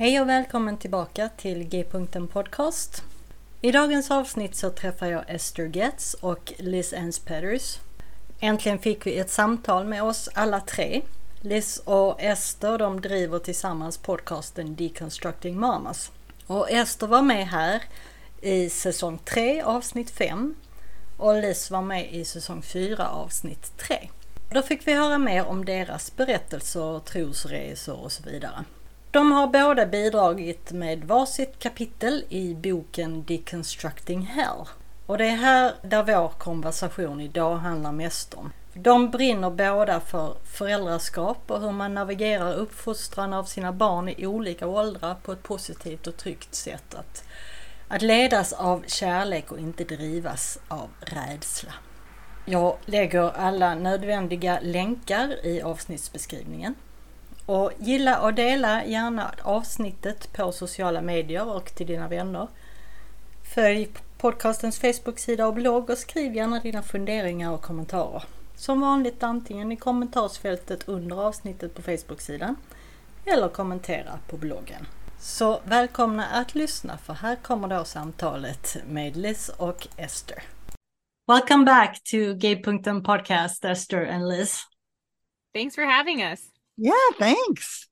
Hej och välkommen tillbaka till G-punkten Podcast. I dagens avsnitt så träffar jag Esther Getz och Liz Ans Petters. Äntligen fick vi ett samtal med oss alla tre. Liz och Esther de driver tillsammans podcasten Deconstructing Mamas. Och Esther var med här i säsong 3 avsnitt 5 och Liz var med i säsong 4 avsnitt 3. Då fick vi höra mer om deras berättelser, trosresor och så vidare. De har båda bidragit med varsitt kapitel i boken Deconstructing Hell. Och det är här där vår konversation idag handlar mest om. De brinner båda för föräldraskap och hur man navigerar uppfostran av sina barn i olika åldrar på ett positivt och tryggt sätt. Att, att ledas av kärlek och inte drivas av rädsla. Jag lägger alla nödvändiga länkar i avsnittsbeskrivningen. Och gilla och dela gärna avsnittet på sociala medier och till dina vänner. Följ podcastens Facebook-sida och blogg och skriv gärna dina funderingar och kommentarer. Som vanligt antingen i kommentarsfältet under avsnittet på Facebook-sidan eller kommentera på bloggen. Så välkomna att lyssna för här kommer då samtalet med Liz och Esther. Welcome back to Gay.en podcast, Esther and Liz. Thanks for having us. Yeah, thanks.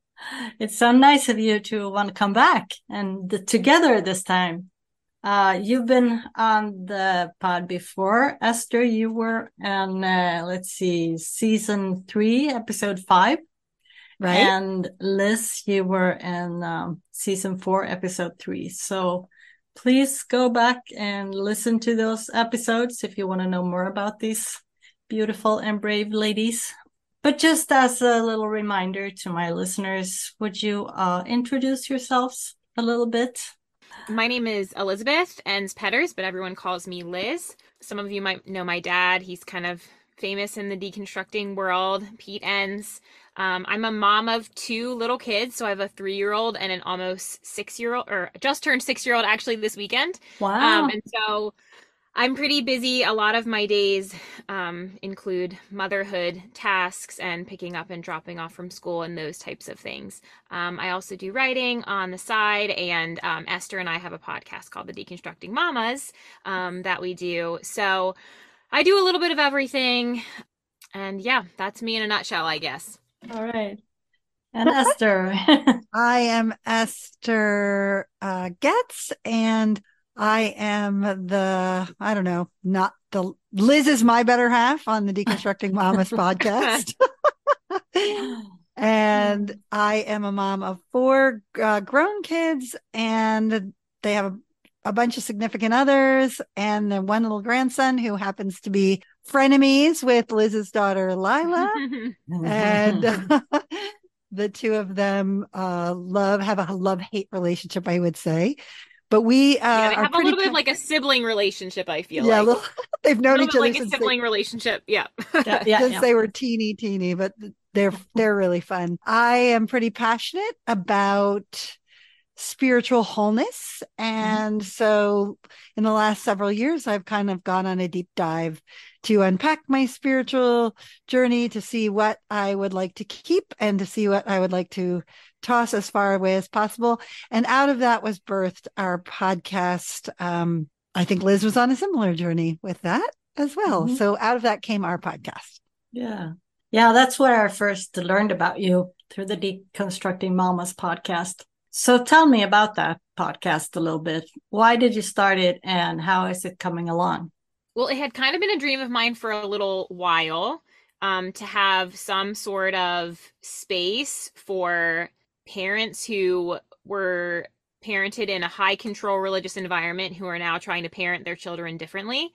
It's so nice of you to want to come back and the, together this time. Uh, you've been on the pod before, Esther. You were on, uh, let's see, season three, episode five. Right. And Liz, you were in um, season four, episode three. So please go back and listen to those episodes if you want to know more about these beautiful and brave ladies. But just as a little reminder to my listeners, would you uh, introduce yourselves a little bit? My name is Elizabeth Enns Petters, but everyone calls me Liz. Some of you might know my dad. He's kind of famous in the deconstructing world, Pete Enns. Um, I'm a mom of two little kids, so I have a three year old and an almost six year old, or just turned six year old actually this weekend. Wow. Um, and so I'm pretty busy. A lot of my days um, include motherhood tasks and picking up and dropping off from school and those types of things. Um, I also do writing on the side, and um, Esther and I have a podcast called The Deconstructing Mamas um, that we do. So I do a little bit of everything. And yeah, that's me in a nutshell, I guess. All right. And Esther. I am Esther uh, Goetz, and I am the, I don't know, not the, Liz is my better half on the Deconstructing Mamas podcast. and I am a mom of four uh, grown kids, and they have a, a bunch of significant others, and then one little grandson who happens to be frenemies with Liz's daughter, Lila. and the two of them uh, love have a love hate relationship, I would say. But we uh, yeah, they are have a pretty little bit of like a sibling relationship. I feel yeah, like little- they've known little each other like a sibling they, relationship. Yeah. yeah, yeah, since yeah. they were teeny teeny, but they're they're really fun. I am pretty passionate about spiritual wholeness, and so in the last several years, I've kind of gone on a deep dive to unpack my spiritual journey to see what I would like to keep and to see what I would like to toss as far away as possible. And out of that was birthed our podcast. Um, I think Liz was on a similar journey with that. as well. Mhm. So out of that came our podcast. Yeah. Yeah, that's where I first learned about you through the Deconstructing Mamas podcast. So tell me about that podcast a little bit. Why did you start it and how is it coming along? Well, it had kind of been a dream of mine for a little while um, to have some sort of space for parents who were parented in a high control religious environment who are now trying to parent their children differently.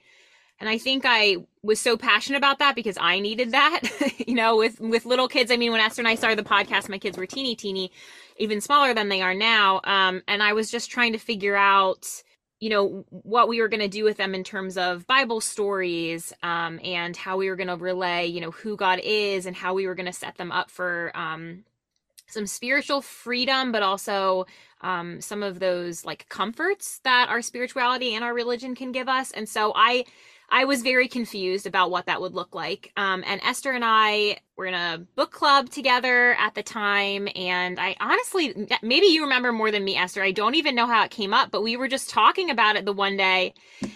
And I think I was so passionate about that because I needed that, you know, with with little kids. I mean, when Esther and I started the podcast, my kids were teeny teeny, even smaller than they are now. Um, and I was just trying to figure out you know what we were going to do with them in terms of bible stories um, and how we were going to relay you know who god is and how we were going to set them up for um, some spiritual freedom but also um, some of those like comforts that our spirituality and our religion can give us and so i I was very confused about what that would look like. Um, and Esther and I were in a book club together at the time. And I honestly, maybe you remember more than me, Esther. I don't even know how it came up, but we were just talking about it the one day.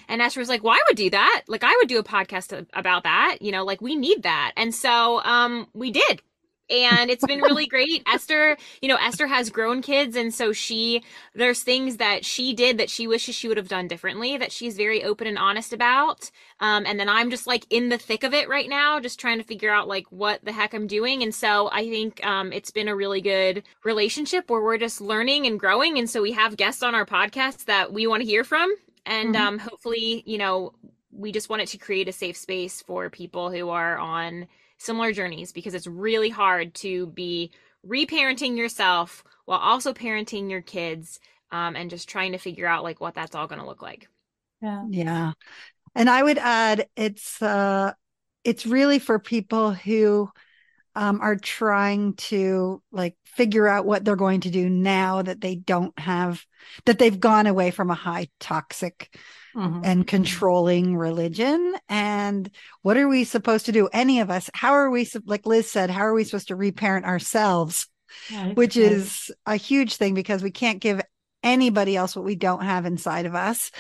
And Esther was like, well, I would do that. Like, I would do a podcast about that. You know, like we need that. And so um, we did and it's been really great. Esther, you know, Esther has grown kids, and so she there's things that she did that she wishes she would have done differently that she's very open and honest about. Um, and then I'm just like in the thick of it right now, just trying to figure out like what the heck I'm doing. And so I think um, it's been a really good relationship where we're just learning and growing. And so we have guests on our podcast that we want to hear from, and Mhm. um, hopefully, you know, we just wanted to create a safe space for people who are on similar journeys because it's really hard to be reparenting yourself while also parenting your kids um, and just trying to figure out like what that's all going to look like Yeah. Yeah. And I would add it's uh it's really for people who um are trying to like figure out what they're going to do now that they don't have that they've gone away from a high toxic Mhm. and controlling religion and what are we supposed to do any of us how are we like Liz said how are we supposed to reparent ourselves which is a huge thing because we can't give anybody else what we don't have inside of us.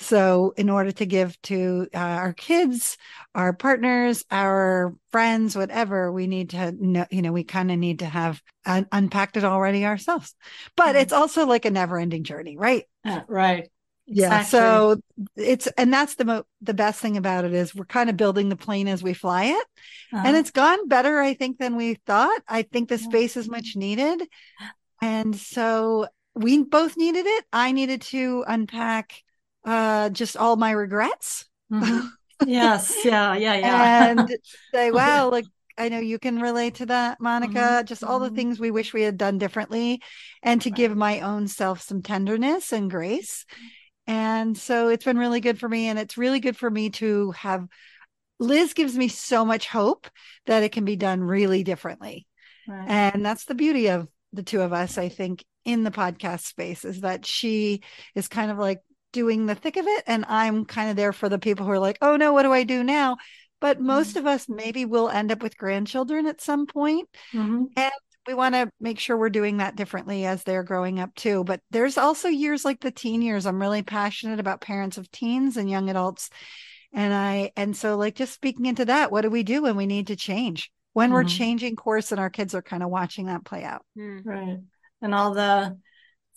So, in order to give to uh, our kids, our partners, our friends, whatever, we need to know, you know, we kind of need to have un- unpacked it already ourselves. But Mhm. it's also like a never ending journey, right? Yeah, right. Yeah. Exactly. So it's, and that's the mo- the best thing about it is we're kind of building the plane as we fly it and Uh-huh. it's gone better i think than we thought i think the space is much needed and so we both needed it i needed to unpack uh just all my regrets Mhm. yes. Yeah. Yeah. Yeah. and say wow like i know you can relate to that monica just all the mhm. things we wish we had done differently and to Right. give my own self some tenderness and grace and so it's been really good for me and it's really good for me to have Liz gives me so much hope that it can be done really differently. Right. And that's the beauty of the two of us, I think, in the podcast space is that she is kind of like doing the thick of it. And I'm kind of there for the people who are like, oh no, what do I do now? But most of us maybe will end up with grandchildren at some point. Mhm. We want to make sure we're doing that differently as they're growing up too. But there's also years like the teen years. I'm really passionate about parents of teens and young adults. And I, and so like just speaking into that, what do we do when we need to change? When we're Mhm. changing course and our kids are kind of watching that play out. Hmm. Right. And all the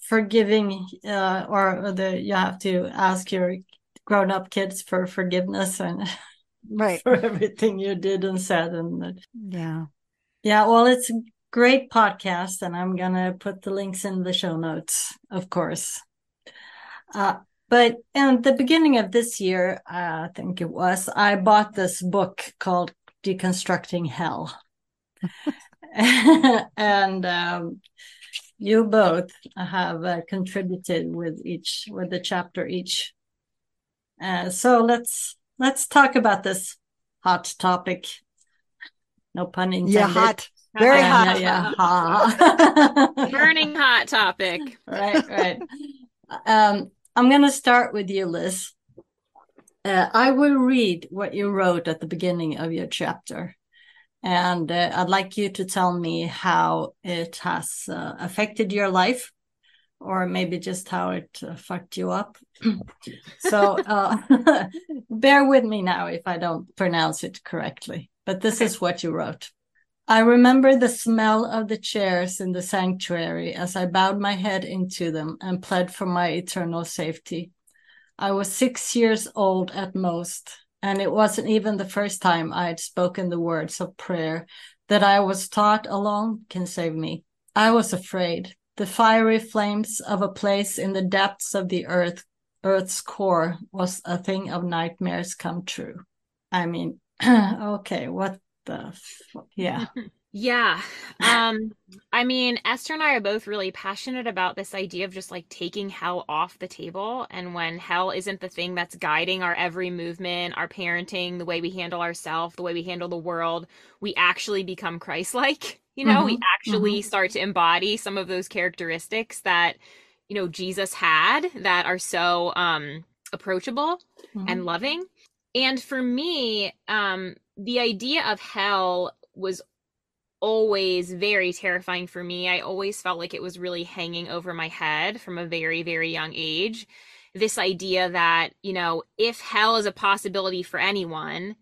forgiving, uh, or the you have to ask your grown-up kids for forgiveness and Right. for everything you did and said. And Yeah. yeah, well, it's a great podcast, and I'm gonna put the links in the show notes, of course. Uh, but in the beginning of this year, I think it was, I bought this book called Deconstructing Hell. and um, you both have uh, contributed with each with the chapter each. Uh, so let's let's talk about this hot topic. No pun intended. Yeah. Hot. Very Yeah, hot. Yeah, yeah, hot. burning hot topic right, right. Um, I'm going to start with you, Liz. Uh, I will read what you wrote at the beginning of your chapter. And uh, I'd like you to tell me how it has uh, affected your life or maybe just how it uh, fucked you up. so uh, bear with me now if I don't pronounce it correctly. But this is what you wrote. I remember the smell of the chairs in the sanctuary as I bowed my head into them and pled for my eternal safety. I was six years old at most, and it wasn't even the first time I had spoken the words of prayer that I was taught alone can save me. I was afraid. The fiery flames of a place in the depths of the earth, earth's core was a thing of nightmares come true. I mean, okay, what the yeah. Yeah. Um I mean Esther and I are both really passionate about this idea of just like taking hell off the table and when hell isn't the thing that's guiding our every movement, our parenting, the way we handle ourselves, the way we handle the world, we actually become Christ-like. You know, mm-hmm. we actually mm-hmm. start to embody some of those characteristics that you know Jesus had that are so um approachable mm-hmm. and loving. And for me, um the idea of hell was always very terrifying for me. I always felt like it was really hanging over my head from a very, very young age. This idea that, you know, if hell is a possibility for anyone,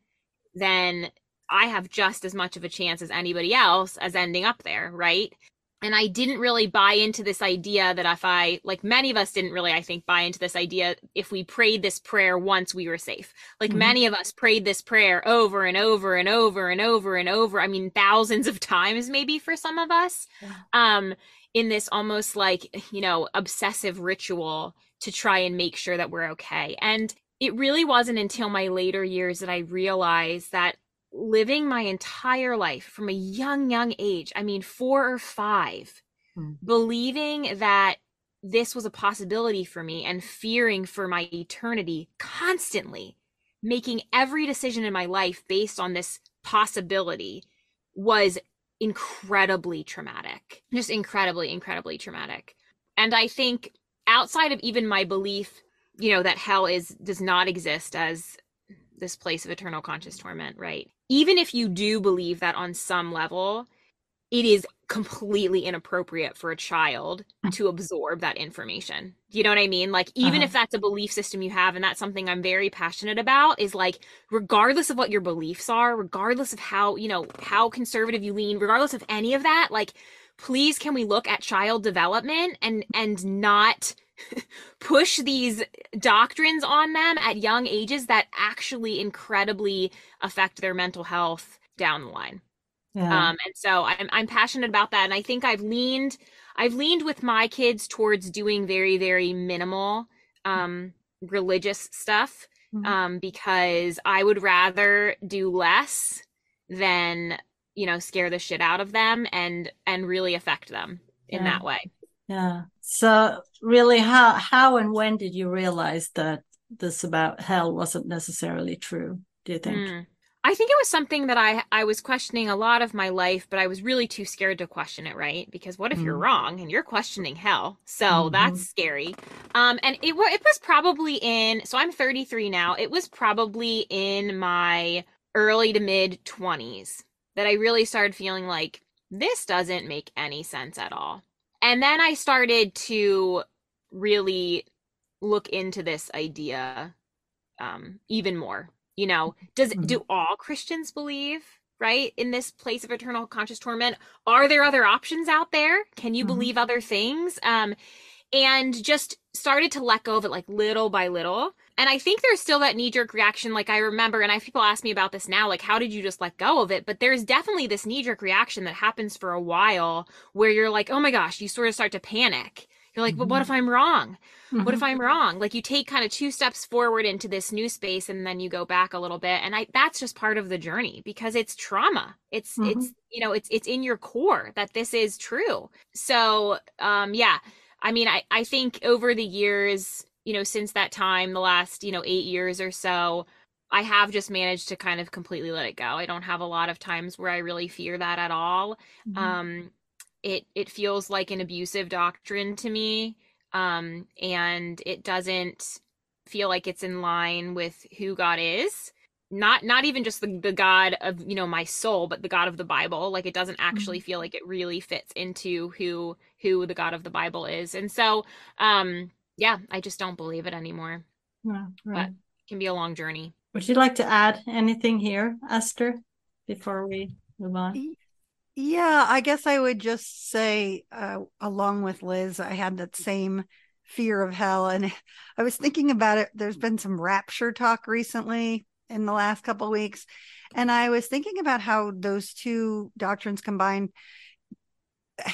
then I have just as much of a chance as anybody else as ending up there, right? And I didn't really buy into this idea that if I, like many of us didn't really, I think, buy into this idea if we prayed this prayer once we were safe. Like mm-hmm. many of us prayed this prayer over and over and over and over and over. I mean, thousands of times maybe for some of us. Yeah. Um, in this almost like, you know, obsessive ritual to try and make sure that we're okay. And it really wasn't until my later years that I realized that living my entire life from a young, young age, I mean, four or five, hmm. believing that this was a possibility for me and fearing for my eternity constantly, making every decision in my life based on this possibility was incredibly traumatic. Just incredibly, incredibly traumatic. And I think outside of even my belief, you know, that hell is does not exist as this place of eternal conscious torment, right? Even if you do believe that on some level, it is completely inappropriate for a child mm. to absorb that information. Do you know what I mean? Like, even uh-huh. if that's a belief system you have, and that's something I'm very passionate about, is like, regardless of what your beliefs are, regardless of how, you know, how conservative you lean, regardless of any of that, like, please can we look at child development and and not push these doctrines on them at young ages that actually incredibly affect their mental health down the line. Yeah. Um, and so I'm I'm passionate about that, and I think I've leaned I've leaned with my kids towards doing very very minimal um, religious stuff mm-hmm. um, because I would rather do less than you know scare the shit out of them and and really affect them in yeah. that way. Yeah. So really how how and when did you realize that this about hell wasn't necessarily true, do you think? Mm. I think it was something that I I was questioning a lot of my life, but I was really too scared to question it, right? Because what if mm. you're wrong and you're questioning hell? So mm-hmm. that's scary. Um, and it was it was probably in so I'm 33 now. It was probably in my early to mid 20s that I really started feeling like this doesn't make any sense at all. And then I started to really look into this idea um, even more. You know, does mm-hmm. do all Christians believe right in this place of eternal conscious torment? Are there other options out there? Can you mm-hmm. believe other things? Um, and just started to let go of it like little by little. And I think there's still that knee jerk reaction. Like I remember, and I people ask me about this now, like, how did you just let go of it? But there's definitely this knee jerk reaction that happens for a while where you're like, oh my gosh, you sort of start to panic. You're like, mm-hmm. but what if I'm wrong? Mm-hmm. What if I'm wrong? Like you take kind of two steps forward into this new space and then you go back a little bit. And I that's just part of the journey because it's trauma. It's mm-hmm. it's you know, it's it's in your core that this is true. So um yeah, I mean, I, I think over the years, you know, since that time, the last, you know, eight years or so, I have just managed to kind of completely let it go. I don't have a lot of times where I really fear that at all. Mm-hmm. Um, it it feels like an abusive doctrine to me, um, and it doesn't feel like it's in line with who God is. not not even just the, the god of you know my soul but the god of the bible like it doesn't actually mm-hmm. feel like it really fits into who who the god of the bible is and so um yeah i just don't believe it anymore. Yeah, right. but it can be a long journey. Would you like to add anything here esther before we move on? Yeah i guess i would just say uh, along with liz i had that same fear of hell and i was thinking about it. There's been some rapture talk recently in the last couple of weeks and i was thinking about how those two doctrines combined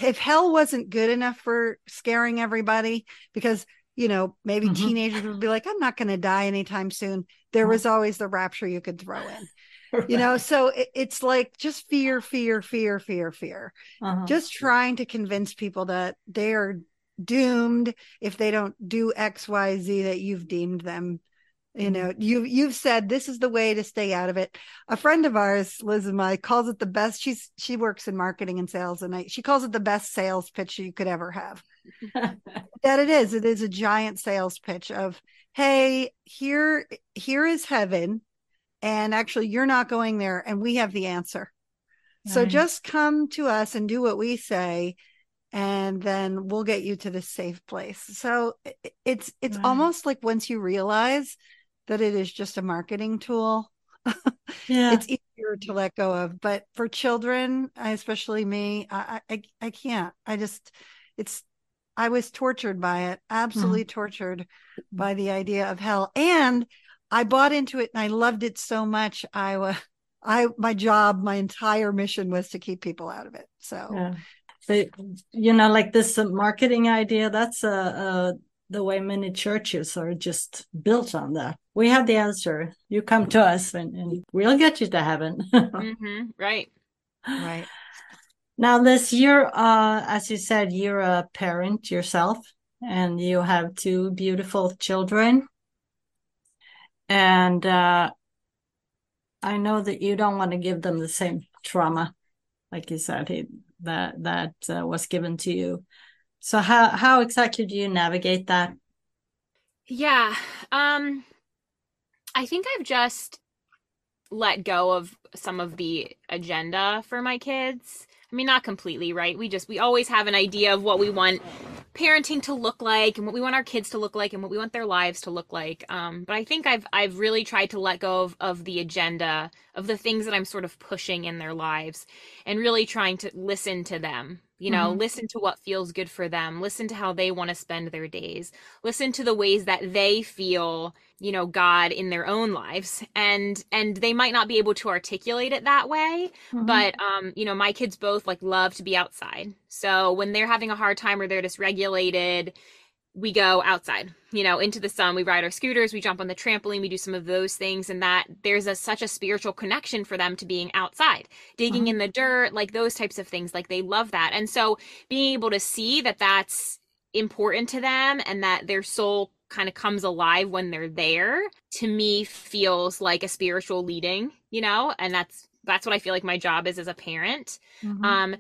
if hell wasn't good enough for scaring everybody because you know maybe mm-hmm. teenagers would be like i'm not going to die anytime soon. There was always the rapture you could throw in right. you know? So it, it's like just fear fear fear fear fear. Uh-huh. just trying to convince people that they are doomed if they don't do x y z that you've deemed them. You know you you've said this is the way to stay out of it. A friend of ours liz and I calls it the best she's she works in marketing and sales and I, she calls it the best sales pitch you could ever have that it is it is a giant sales pitch of hey here here is heaven and actually you're not going there and we have the answer right. so just come to us and do what we say and then we'll get you to the safe place so it's it's almost like once you realize that it is just a marketing tool. yeah. it's easier to let go of. But for children, especially me, I, I, I can't. I just, it's, I was tortured by it, absolutely mm-hmm. tortured by the idea of hell. And I bought into it and I loved it so much. I was, I, my job, my entire mission was to keep people out of it. So, yeah. But, you know, like this marketing idea, that's a, a the way many churches are just built on that. We have the answer. You come to us and, and we'll get you to heaven. mm-hmm. Right. Right. Now, Liz, you're, uh, as you said, you're a parent yourself and you have two beautiful children. And uh, I know that you don't want to give them the same trauma, like you said, he, that that uh, was given to you. So how how exactly do you navigate that? Yeah. Um I think I've just let go of some of the agenda for my kids. I mean, not completely, right? We just we always have an idea of what we want parenting to look like and what we want our kids to look like and what we want their lives to look like. Um, but I think I've I've really tried to let go of, of the agenda of the things that I'm sort of pushing in their lives and really trying to listen to them you know mm-hmm. listen to what feels good for them listen to how they want to spend their days listen to the ways that they feel you know god in their own lives and and they might not be able to articulate it that way mm-hmm. but um you know my kids both like love to be outside so when they're having a hard time or they're dysregulated we go outside, you know, into the sun. We ride our scooters, we jump on the trampoline, we do some of those things, and that there's a such a spiritual connection for them to being outside, digging uh-huh. in the dirt, like those types of things. Like they love that, and so being able to see that that's important to them and that their soul kind of comes alive when they're there to me feels like a spiritual leading you know and that's that's what i feel like my job is as a parent mm-hmm. um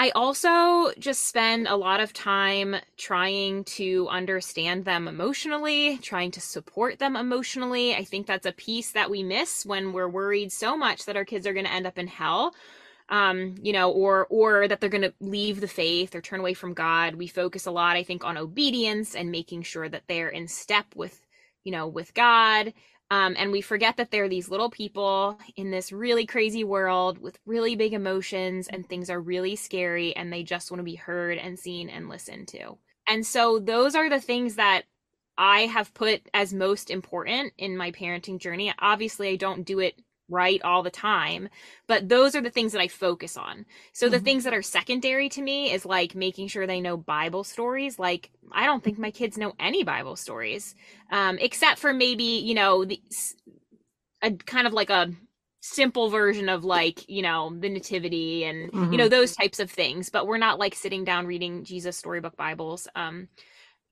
I also just spend a lot of time trying to understand them emotionally, trying to support them emotionally. I think that's a piece that we miss when we're worried so much that our kids are going to end up in hell. Um, you know, or or that they're going to leave the faith or turn away from God. We focus a lot, I think, on obedience and making sure that they're in step with, you know, with God. Um, and we forget that there are these little people in this really crazy world with really big emotions and things are really scary and they just want to be heard and seen and listened to. And so those are the things that I have put as most important in my parenting journey. Obviously, I don't do it right all the time but those are the things that i focus on so mm-hmm. the things that are secondary to me is like making sure they know bible stories like i don't think my kids know any bible stories um, except for maybe you know the, a kind of like a simple version of like you know the nativity and mm-hmm. you know those types of things but we're not like sitting down reading jesus storybook bibles um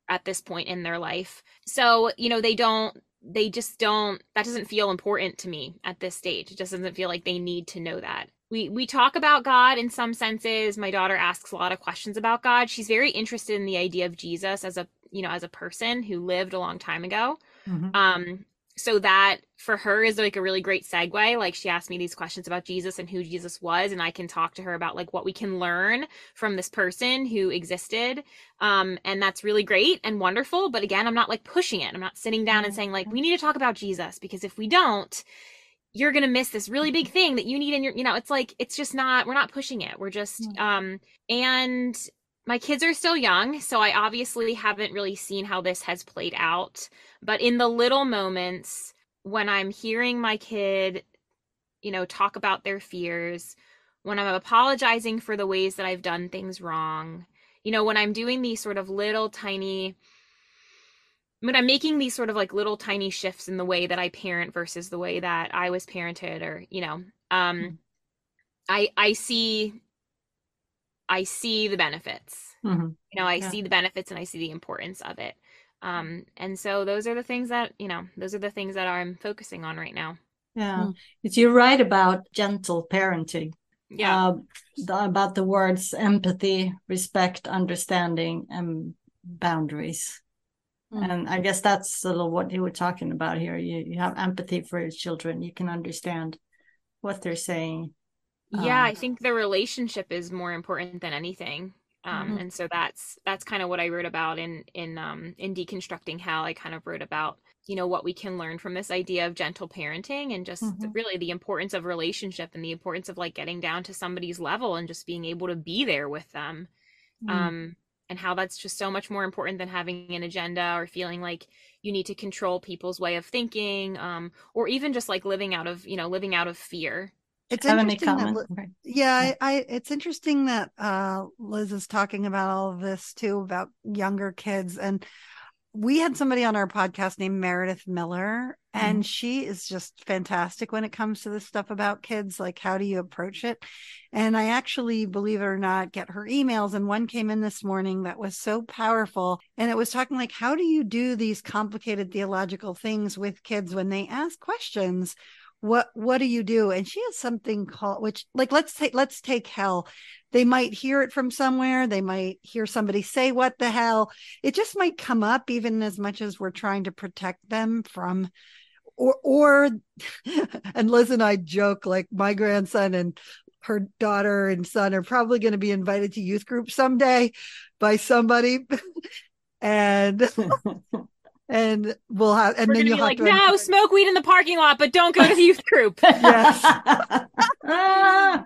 at this point in their life so you know they don't they just don't that doesn't feel important to me at this stage. It just doesn't feel like they need to know that. We we talk about god in some senses. My daughter asks a lot of questions about god. She's very interested in the idea of jesus as a you know as a person who lived a long time ago. Mm-hmm. um so that for her is like a really great segue. Like she asked me these questions about jesus and who jesus was and i can talk to her about like what we can learn from this person who existed. Um and that's really great and wonderful but again i'm not like pushing it. I'm not sitting down and saying like we need to talk about jesus because if we don't you're going to miss this really big thing that you need in your you know it's like it's just not we're not pushing it. We're just um and my kids are still young so i obviously haven't really seen how this has played out but in the little moments when i'm hearing my kid you know talk about their fears when i'm apologizing for the ways that i've done things wrong you know when i'm doing these sort of little tiny when I'm making these sort of like little tiny shifts in the way that I parent versus the way that I was parented or you know um mm-hmm. I I see I see the benefits. Mm-hmm. You know, I yeah. see the benefits and I see the importance of it. Um and so those are the things that, you know, those are the things that I'm focusing on right now. Yeah. Mm. It's you're right about gentle parenting. Yeah. Uh, the, about the words empathy, respect, understanding and boundaries Mm. And I guess that's a little what you were talking about here. You you have empathy for your children. You can understand what they're saying. Yeah, um, I think the relationship is more important than anything. Um, mm-hmm. and so that's that's kind of what I wrote about in in um in deconstructing hell. I kind of wrote about you know what we can learn from this idea of gentle parenting and just mm-hmm. really the importance of relationship and the importance of like getting down to somebody's level and just being able to be there with them. Mm. Um and how that's just so much more important than having an agenda or feeling like you need to control people's way of thinking um, or even just like living out of you know living out of fear it's interesting that, yeah I, I, it's interesting that uh, liz is talking about all of this too about younger kids and we had somebody on our podcast named Meredith Miller, and mm. she is just fantastic when it comes to this stuff about kids. Like, how do you approach it? And I actually, believe it or not, get her emails. And one came in this morning that was so powerful. And it was talking like, how do you do these complicated theological things with kids when they ask questions? What what do you do? And she has something called which like let's take let's take hell. They might hear it from somewhere. They might hear somebody say what the hell? It just might come up even as much as we're trying to protect them from or or and liz and i joke like my grandson and her daughter and son are probably going to be invited to youth group someday by somebody. And and we'll have and We're then you'll have like, to no smoke weed in the parking lot but don't go to the youth group. Yes.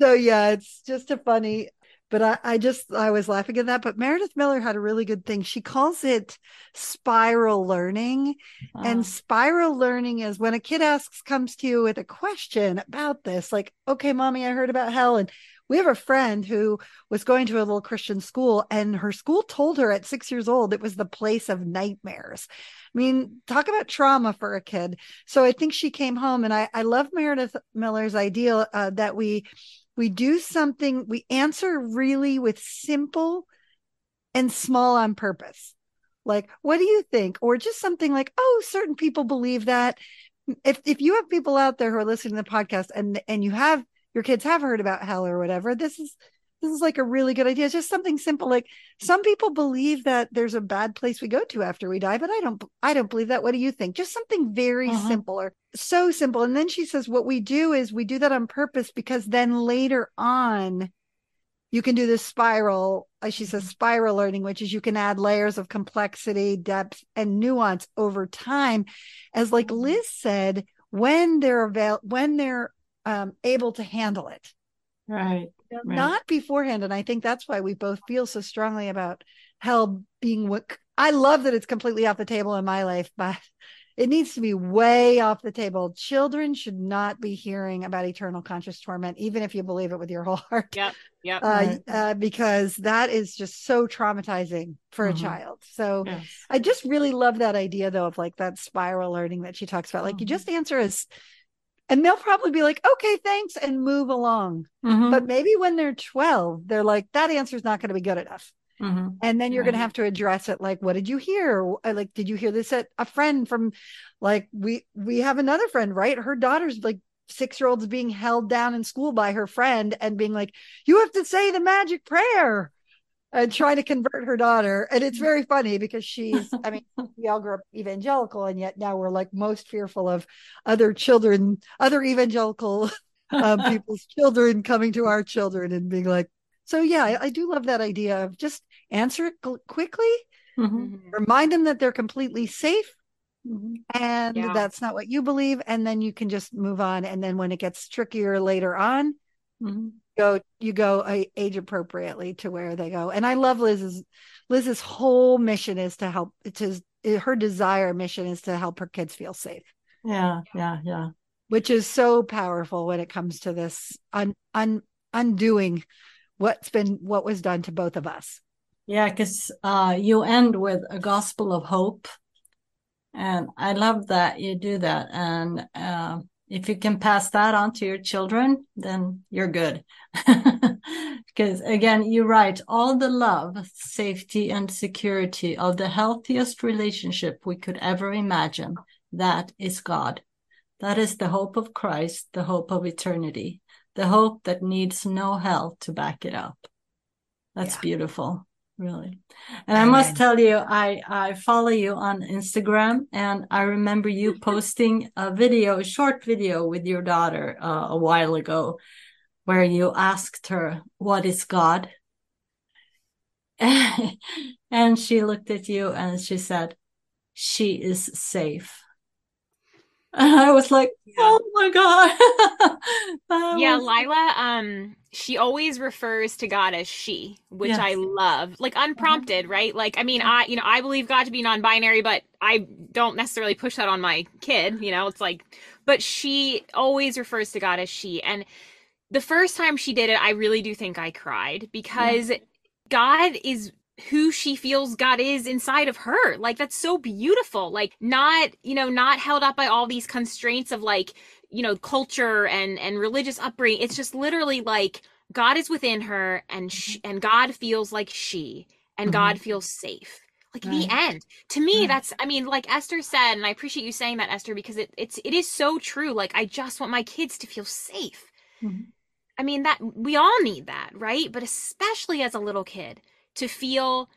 So yeah it's just a funny but I, I just i was laughing at that but meredith miller had a really good thing. She calls it spiral learning and uh-huh. spiral learning is when a kid asks comes to you with a question about this like okay mommy i heard about hell and we have a friend who was going to a little Christian school, and her school told her at six years old it was the place of nightmares. I mean, talk about trauma for a kid. So I think she came home, and I, I love Meredith Miller's idea uh, that we we do something, we answer really with simple and small on purpose. Like, what do you think? Or just something like, oh, certain people believe that. If if you have people out there who are listening to the podcast and and you have your kids have heard about hell or whatever this is this is like a really good idea it's just something simple like some people believe that there's a bad place we go to after we die but i don't i don't believe that what do you think just something very uh-huh. simple or so simple and then she says what we do is we do that on purpose because then later on you can do this spiral as she says mm-hmm. spiral learning which is you can add layers of complexity depth and nuance over time as like mm-hmm. liz said when they're avail when they're um, able to handle it. Right. right. Not beforehand. And I think that's why we both feel so strongly about hell being what I love that it's completely off the table in my life, but it needs to be way off the table. Children should not be hearing about eternal conscious torment, even if you believe it with your whole heart. Yep. Yep. Uh, right. uh, because that is just so traumatizing for mm-hmm. a child. So yes. I just really love that idea, though, of like that spiral learning that she talks about. Like mm-hmm. you just answer as and they'll probably be like, okay, thanks, and move along. Mm-hmm. But maybe when they're 12, they're like, that answer is not going to be good enough. Mm-hmm. And then you're right. going to have to address it like, what did you hear? Uh, like, did you hear this at a friend from like, we, we have another friend, right? Her daughter's like six year olds being held down in school by her friend and being like, you have to say the magic prayer. And trying to convert her daughter. And it's very funny because she's, I mean, we all grew up evangelical, and yet now we're like most fearful of other children, other evangelical um, people's children coming to our children and being like, so yeah, I, I do love that idea of just answer it quickly, mm-hmm. remind them that they're completely safe. Mm-hmm. And yeah. that's not what you believe. And then you can just move on. And then when it gets trickier later on, mm-hmm go you go age appropriately to where they go. And i love liz's liz's whole mission is to help it's his, her desire mission is to help her kids feel safe. Yeah yeah yeah. Which is so powerful when it comes to this un, un, undoing what's been what was done to both of us. Yeah because uh, you end with a gospel of hope. And i love that you do that. And uh, if you can pass that on to your children, then you're good. because again, you're right. All the love, safety, and security of the healthiest relationship we could ever imagine, that is God. That is the hope of Christ, the hope of eternity, the hope that needs no hell to back it up. That's yeah. beautiful really. And i must tell you i i follow you on instagram and i remember you posting a video a short video with your daughter uh, a while ago where you asked her what is god? And she looked at you and she said she is safe and I was like, yeah. oh my God. yeah, was... Lila, um, she always refers to God as she, which yes. I love. Like unprompted, mm-hmm. right? Like, I mean, I, you know, I believe God to be non-binary, but I don't necessarily push that on my kid, you know, it's like, but she always refers to God as she. And the first time she did it, I really do think I cried because yeah. God is who she feels God is inside of her. Like that's so beautiful. Like not, you know, not held up by all these constraints of like, you know, culture and and religious upbringing. It's just literally like God is within her and she, mm-hmm. and God feels like she and mm-hmm. God feels safe. Like right. the end. To me, right. that's I mean, like Esther said, and I appreciate you saying that, Esther, because it it's it is so true. Like I just want my kids to feel safe. Mm-hmm. I mean that we all need that, right? But especially as a little kid to feel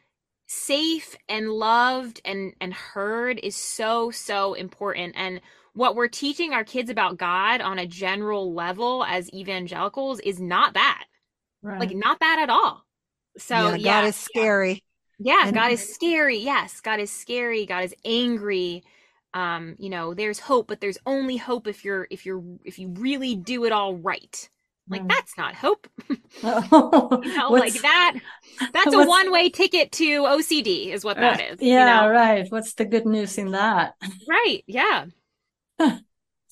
safe and loved and and heard is so so important and what we're teaching our kids about God on a general level as evangelicals is not that. Right. Like not that at all. So yeah, yeah God is scary. Yeah, and- God is scary. Yes, God is scary. God is angry. Um, you know, there's hope, but there's only hope if you're if you're if you really do it all right. Like that's not hope. Oh, you know, like that. That's a one-way ticket to OCD, is what that is. Yeah, you know? right. What's the good news in that? Right. Yeah.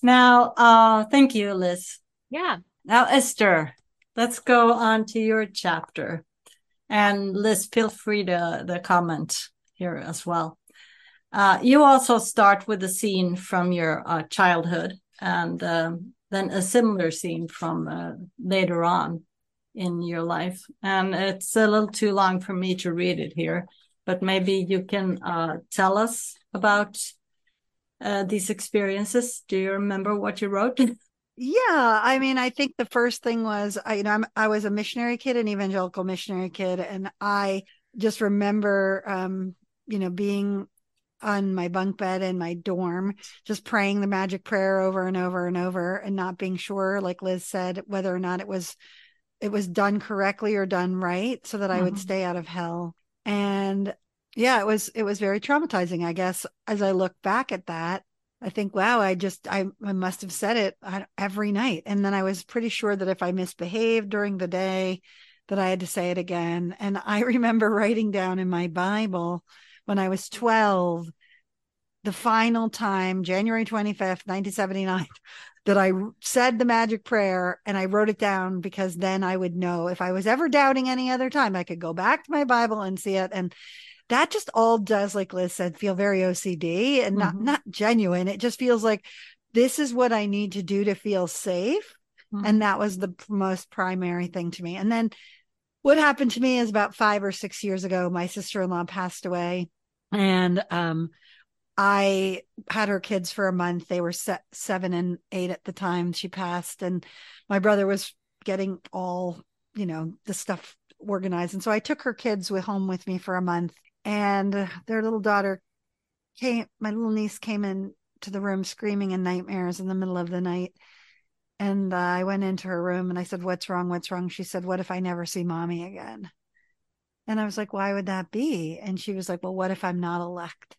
now, uh, thank you, Liz. Yeah. Now, Esther, let's go on to your chapter, and Liz, feel free to the comment here as well. Uh, you also start with a scene from your uh, childhood, and um, then a similar scene from uh, later on in your life. And it's a little too long for me to read it here, but maybe you can uh, tell us about uh, these experiences. Do you remember what you wrote? Yeah, I mean, I think the first thing was, I, you know, I'm, I was a missionary kid, an evangelical missionary kid, and I just remember, um, you know, being on my bunk bed in my dorm, just praying the magic prayer over and over and over and not being sure, like Liz said, whether or not it was it was done correctly or done right so that I would mm-hmm. stay out of hell. And yeah, it was it was very traumatizing, I guess, as I look back at that. I think, wow, I just I, I must have said it every night. And then I was pretty sure that if I misbehaved during the day, that I had to say it again. And I remember writing down in my Bible when I was 12, the final time, January 25th, 1979, that I said the magic prayer and I wrote it down because then I would know if I was ever doubting any other time, I could go back to my Bible and see it. And that just all does, like Liz said, feel very OCD and not, mm-hmm. not genuine. It just feels like this is what I need to do to feel safe. Mm-hmm. And that was the most primary thing to me. And then what happened to me is about five or six years ago, my sister in law passed away. And um, I had her kids for a month. They were se- seven and eight at the time she passed. And my brother was getting all, you know, the stuff organized. And so I took her kids with home with me for a month and their little daughter came, my little niece came in to the room screaming in nightmares in the middle of the night. And uh, I went into her room and I said, What's wrong? What's wrong? She said, What if I never see mommy again? And I was like, Why would that be? And she was like, Well, what if I'm not elect?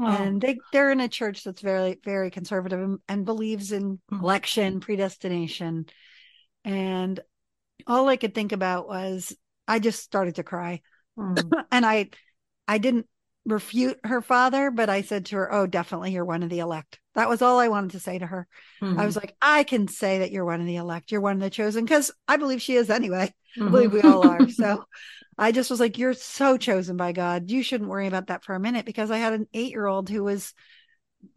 Oh. And they, they're in a church that's very, very conservative and, and believes in mm. election, predestination. And all I could think about was I just started to cry. Mm. and I I didn't refute her father, but I said to her, Oh, definitely you're one of the elect. That was all I wanted to say to her. Mm-hmm. I was like, I can say that you're one of the elect, you're one of the chosen, because I believe she is anyway. Mm-hmm. I believe we all are. So I just was like, You're so chosen by God. You shouldn't worry about that for a minute because I had an eight year old who was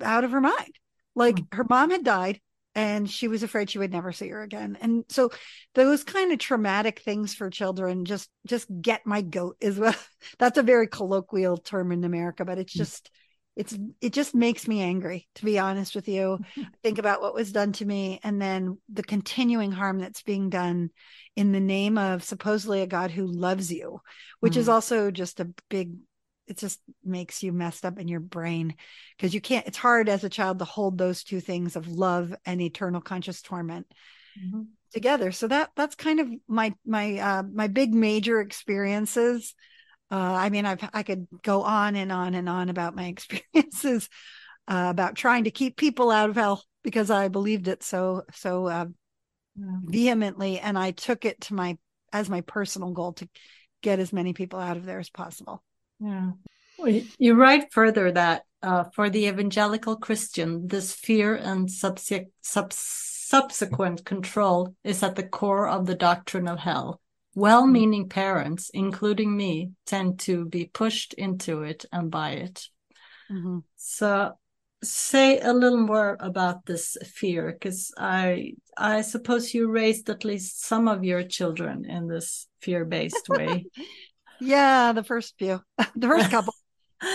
out of her mind. Like mm-hmm. her mom had died and she was afraid she would never see her again and so those kind of traumatic things for children just just get my goat is well that's a very colloquial term in america but it's mm. just it's it just makes me angry to be honest with you think about what was done to me and then the continuing harm that's being done in the name of supposedly a god who loves you which mm. is also just a big it just makes you messed up in your brain because you can't it's hard as a child to hold those two things of love and eternal conscious torment mm-hmm. together. So that that's kind of my my uh my big major experiences. Uh i mean i've i could go on and on and on about my experiences uh, about trying to keep people out of hell because i believed it so so uh, vehemently and i took it to my as my personal goal to get as many people out of there as possible yeah. Well, you write further that uh, for the evangelical Christian, this fear and subse- sub- subsequent control is at the core of the doctrine of hell. Well meaning parents, including me, tend to be pushed into it and by it. Mm-hmm. So, say a little more about this fear because i i suppose you raised at least some of your children in this fear-based way Yeah, the first few, the first couple.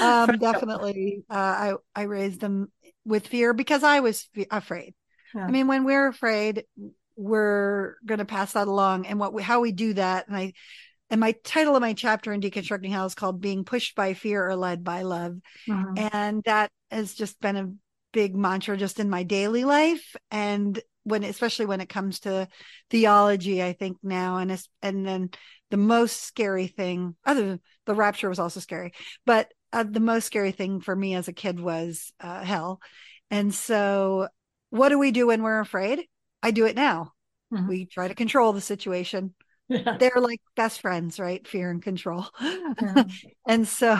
um, definitely, uh, I I raised them with fear because I was afraid. Yeah. I mean, when we're afraid, we're going to pass that along, and what we, how we do that, and I. And my title of my chapter in Deconstructing Hell is called Being Pushed by Fear or Led by Love. Mm-hmm. And that has just been a big mantra just in my daily life. And when, especially when it comes to theology, I think now, and, and then the most scary thing other than the rapture was also scary but uh, the most scary thing for me as a kid was uh, hell. And so what do we do when we're afraid? I do it now. Mm-hmm. we try to control the situation. Yeah. they're like best friends right? Fear and control. Yeah. and so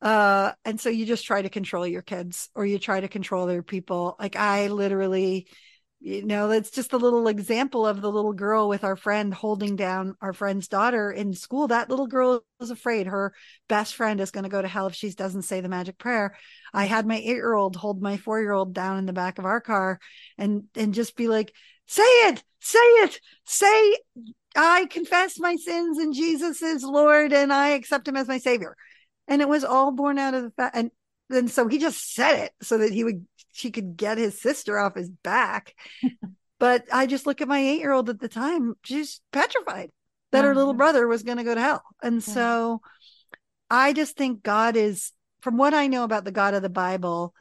uh and so you just try to control your kids or you try to control other people. Like i literally you know that's just a little example of the little girl with our friend holding down our friend's daughter in school. That little girl is afraid her best friend is going to go to hell if she doesn't say the magic prayer. I had my 8 year old hold my 4 year old down in the back of our car and and just be like say it say it say i confess my sins and jesus is lord and i accept him as my savior. And it was all born out of the fact and then so he just said it so that he would she could get his sister off his back. but I just look at my eight year old at the time, she's petrified that her little brother was going to go to hell. And so I just think God is, from what I know about the God of the Bible,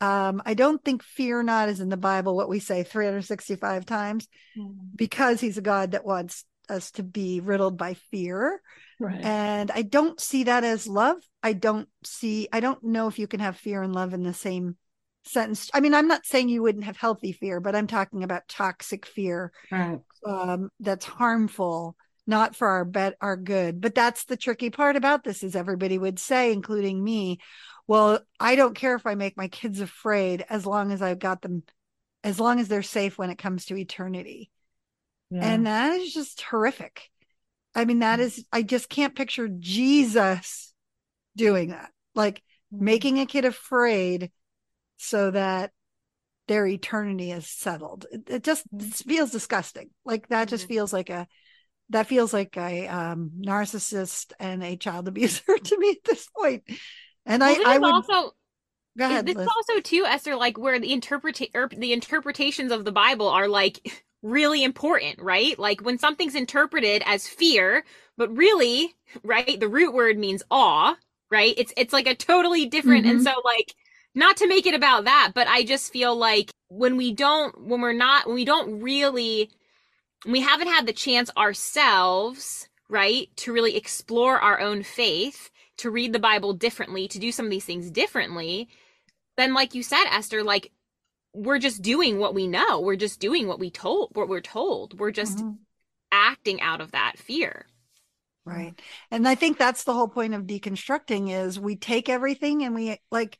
um, I don't think fear not is in the Bible, what we say 365 times, mm. because he's a God that wants us to be riddled by fear. Right. And I don't see that as love. I don't see, I don't know if you can have fear and love in the same sentence. I mean, I'm not saying you wouldn't have healthy fear, but I'm talking about toxic fear right. um, that's harmful, not for our bet our good. But that's the tricky part about this is everybody would say, including me, well, I don't care if I make my kids afraid as long as I've got them, as long as they're safe when it comes to eternity. Yeah. And that is just horrific. I mean, that is, I just can't picture Jesus doing that. Like mm-hmm. making a kid afraid so that their eternity is settled. It, it just mm-hmm. feels disgusting. Like that just mm-hmm. feels like a that feels like a um, narcissist and a child abuser to me at this point. And well, I, I would also go ahead. This Lizz. is also too Esther, like where the interpret er, the interpretations of the Bible are like really important, right? Like when something's interpreted as fear, but really, right? The root word means awe, right? It's it's like a totally different mm-hmm. and so like not to make it about that, but I just feel like when we don't when we're not when we don't really we haven't had the chance ourselves, right, to really explore our own faith, to read the Bible differently, to do some of these things differently, then like you said, Esther, like we're just doing what we know. We're just doing what we told what we're told. We're just mm-hmm. acting out of that fear. Right. And I think that's the whole point of deconstructing is we take everything and we like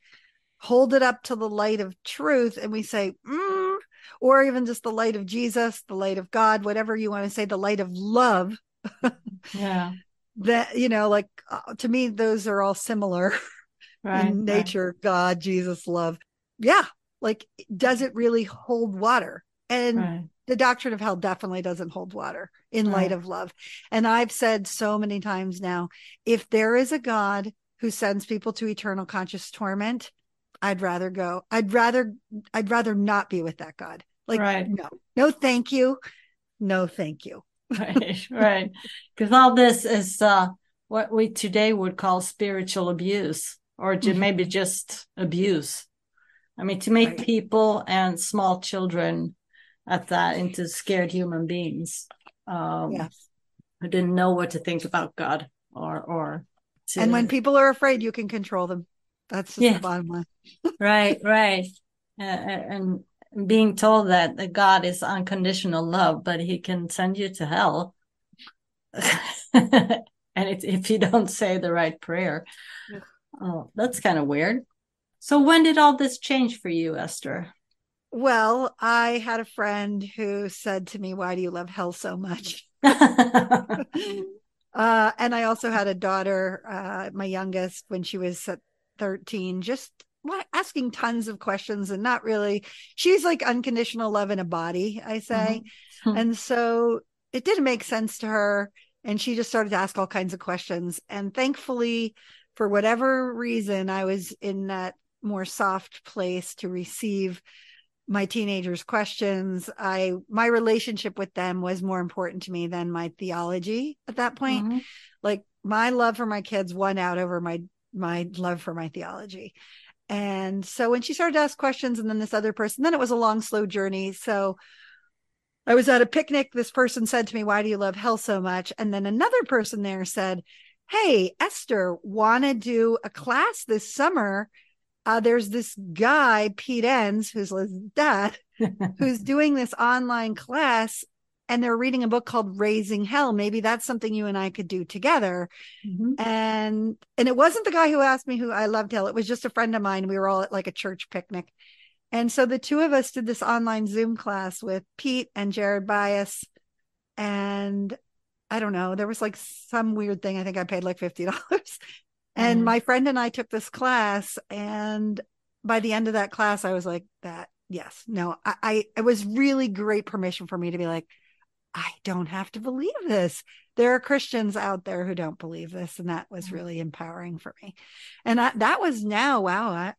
hold it up to the light of truth and we say, mm, or even just the light of Jesus, the light of God, whatever you want to say, the light of love. yeah. That, you know, like uh, to me, those are all similar right, in nature right. God, Jesus, love. Yeah. Like, does it really hold water? And right. the doctrine of hell definitely doesn't hold water in light of love. And I've said so many times now if there is a God who sends people to eternal conscious torment, I'd rather go. I'd rather I'd rather not be with that God. Like right. no. No thank you. No thank you. right, right. Because all this is uh what we today would call spiritual abuse or to mm-hmm. maybe just abuse. I mean to make right. people and small children at that into scared human beings. Um yes. who didn't know what to think about God or or to... and when people are afraid you can control them that's yeah. the bottom line. right, right. Uh, and being told that God is unconditional love, but he can send you to hell. and it, if you don't say the right prayer. Oh, that's kind of weird. So when did all this change for you, Esther? Well, I had a friend who said to me, Why do you love hell so much? uh, and I also had a daughter, uh, my youngest, when she was 13 just asking tons of questions and not really she's like unconditional love in a body i say. Mm-hmm. and so it didn't make sense to her and she just started to ask all kinds of questions. And thankfully for whatever reason i was in that more soft place to receive my teenagers questions. I my relationship with them was more important to me than my theology at that point. Mm-hmm. like my love for my kids won out over my my love for my theology. And so when she started to ask questions, and then this other person, then it was a long, slow journey. So I was at a picnic. This person said to me, Why do you love hell so much? And then another person there said, Hey, Esther, want to do a class this summer? Uh, there's this guy, Pete Enns, who's Lizz's dad, who's doing this online class and they're reading a book called Raising Hell. Maybe that's something you and I could do together. Mm-hmm. And and it wasn't the guy who asked me who I loved hell. It was just a friend of mine. We were all at like a church picnic. And so the two of us did this online Zoom class with Pete and Jared Byas. And I don't know, there was like some weird thing. I think I paid like $50. and mm-hmm. my friend and I took this class. And by the end of that class, I was like, that, yes, no, I, I it was really great permission for me to be like, I don't have to believe this. There are Christians out there who don't believe this. And that was really empowering for me. And I, that was now, wow, I,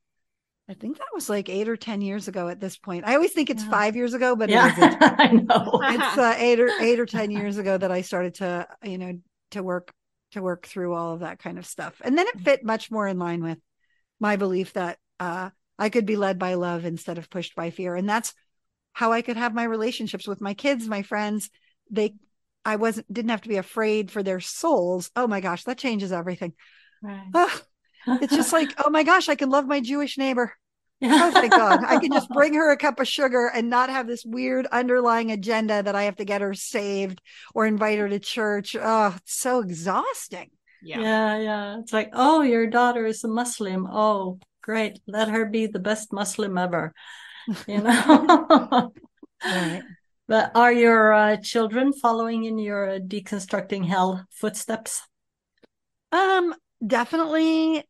I think that was like eight or 10 years ago at this point. I always think it's yeah. five years ago, but yeah, it I know. it's uh, eight or eight or 10 years ago that I started to, you know, to work, to work through all of that kind of stuff. And then it mm. fit much more in line with my belief that, uh, I could be led by love instead of pushed by fear. And that's how I could have my relationships with my kids, my friends, they I wasn't didn't have to be afraid for their souls. Oh my gosh, that changes everything. Right. Oh, it's just like, oh my gosh, I can love my Jewish neighbor. Oh thank God. I can just bring her a cup of sugar and not have this weird underlying agenda that I have to get her saved or invite her to church. Oh, it's so exhausting. Yeah. Yeah, yeah. It's like, oh, your daughter is a Muslim. Oh, great. Let her be the best Muslim ever. You know? right. But are your uh, children following in your deconstructing hell footsteps? Um, definitely.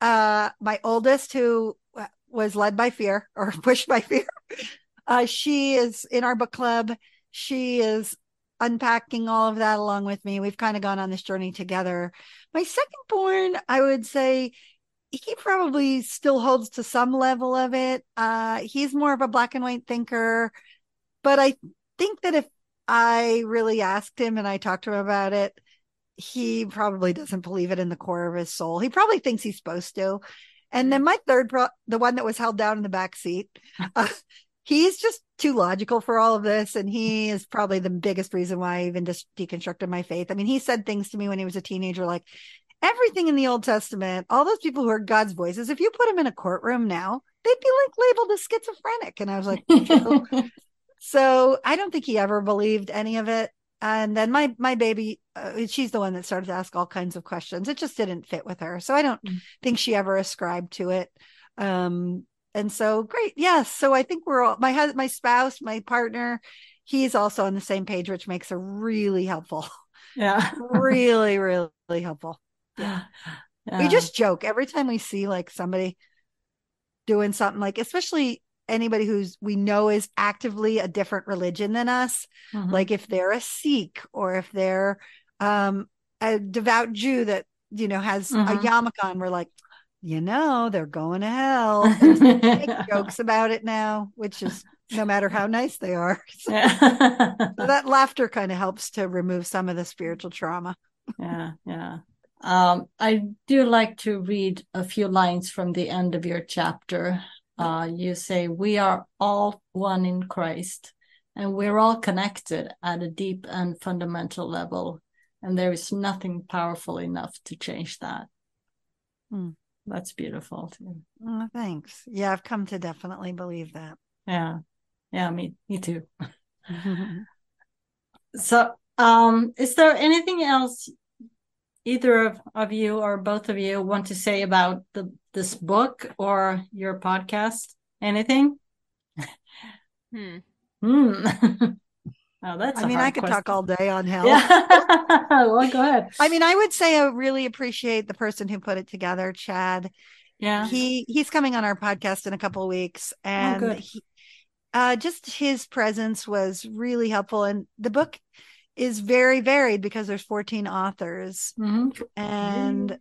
Uh, my oldest, who uh, was led by fear or pushed by fear, uh, she is in our book club. She is unpacking all of that along with me. We've kind of gone on this journey together. My second born, I would say, he probably still holds to some level of it. Uh, he's more of a black and white thinker. But I think that if I really asked him and I talked to him about it, he probably doesn't believe it in the core of his soul. He probably thinks he's supposed to. And then my third, pro- the one that was held down in the back seat, uh, he's just too logical for all of this. And he is probably the biggest reason why I even just deconstructed my faith. I mean, he said things to me when he was a teenager, like everything in the Old Testament, all those people who heard God's voices, if you put them in a courtroom now, they'd be like labeled as schizophrenic. And I was like, so I don't think he ever believed any of it. And then my my baby, uh, she's the one that started to ask all kinds of questions. It just didn't fit with her, so I don't mm. think she ever ascribed to it. Um, and so great, yes. So I think we're all my husband, my spouse, my partner. He's also on the same page, which makes it really helpful. Yeah, really, really helpful. Yeah. yeah. We just joke every time we see like somebody doing something like, especially anybody who's we know is actively a different religion than us mm-hmm. like if they're a sikh or if they're um a devout jew that you know has mm-hmm. a yarmulke on we're like you know they're going to hell. Make jokes about it now which is no matter how nice they are. So, so that laughter kind of helps to remove some of the spiritual trauma. Yeah yeah. Um, I do like to read a few lines from the end of your chapter uh, you say we are all one in Christ and we're all connected at a deep and fundamental level. And there is nothing powerful enough to change that. Hmm. That's beautiful too. Oh, thanks. Yeah, I've come to definitely believe that. Yeah. Yeah, me me too. so um is there anything else either of, of you or both of you want to say about the this book or your podcast? Anything? Hmm. Hmm. oh, that's. I mean, I could question. talk all day on hell. Yeah. well, go ahead. I mean, I would say I really appreciate the person who put it together, Chad. Yeah. He he's coming on our podcast in a couple of weeks, oh, and oh, he, uh, just his presence was really helpful. And the book is very varied because there's 14 authors mm-hmm. and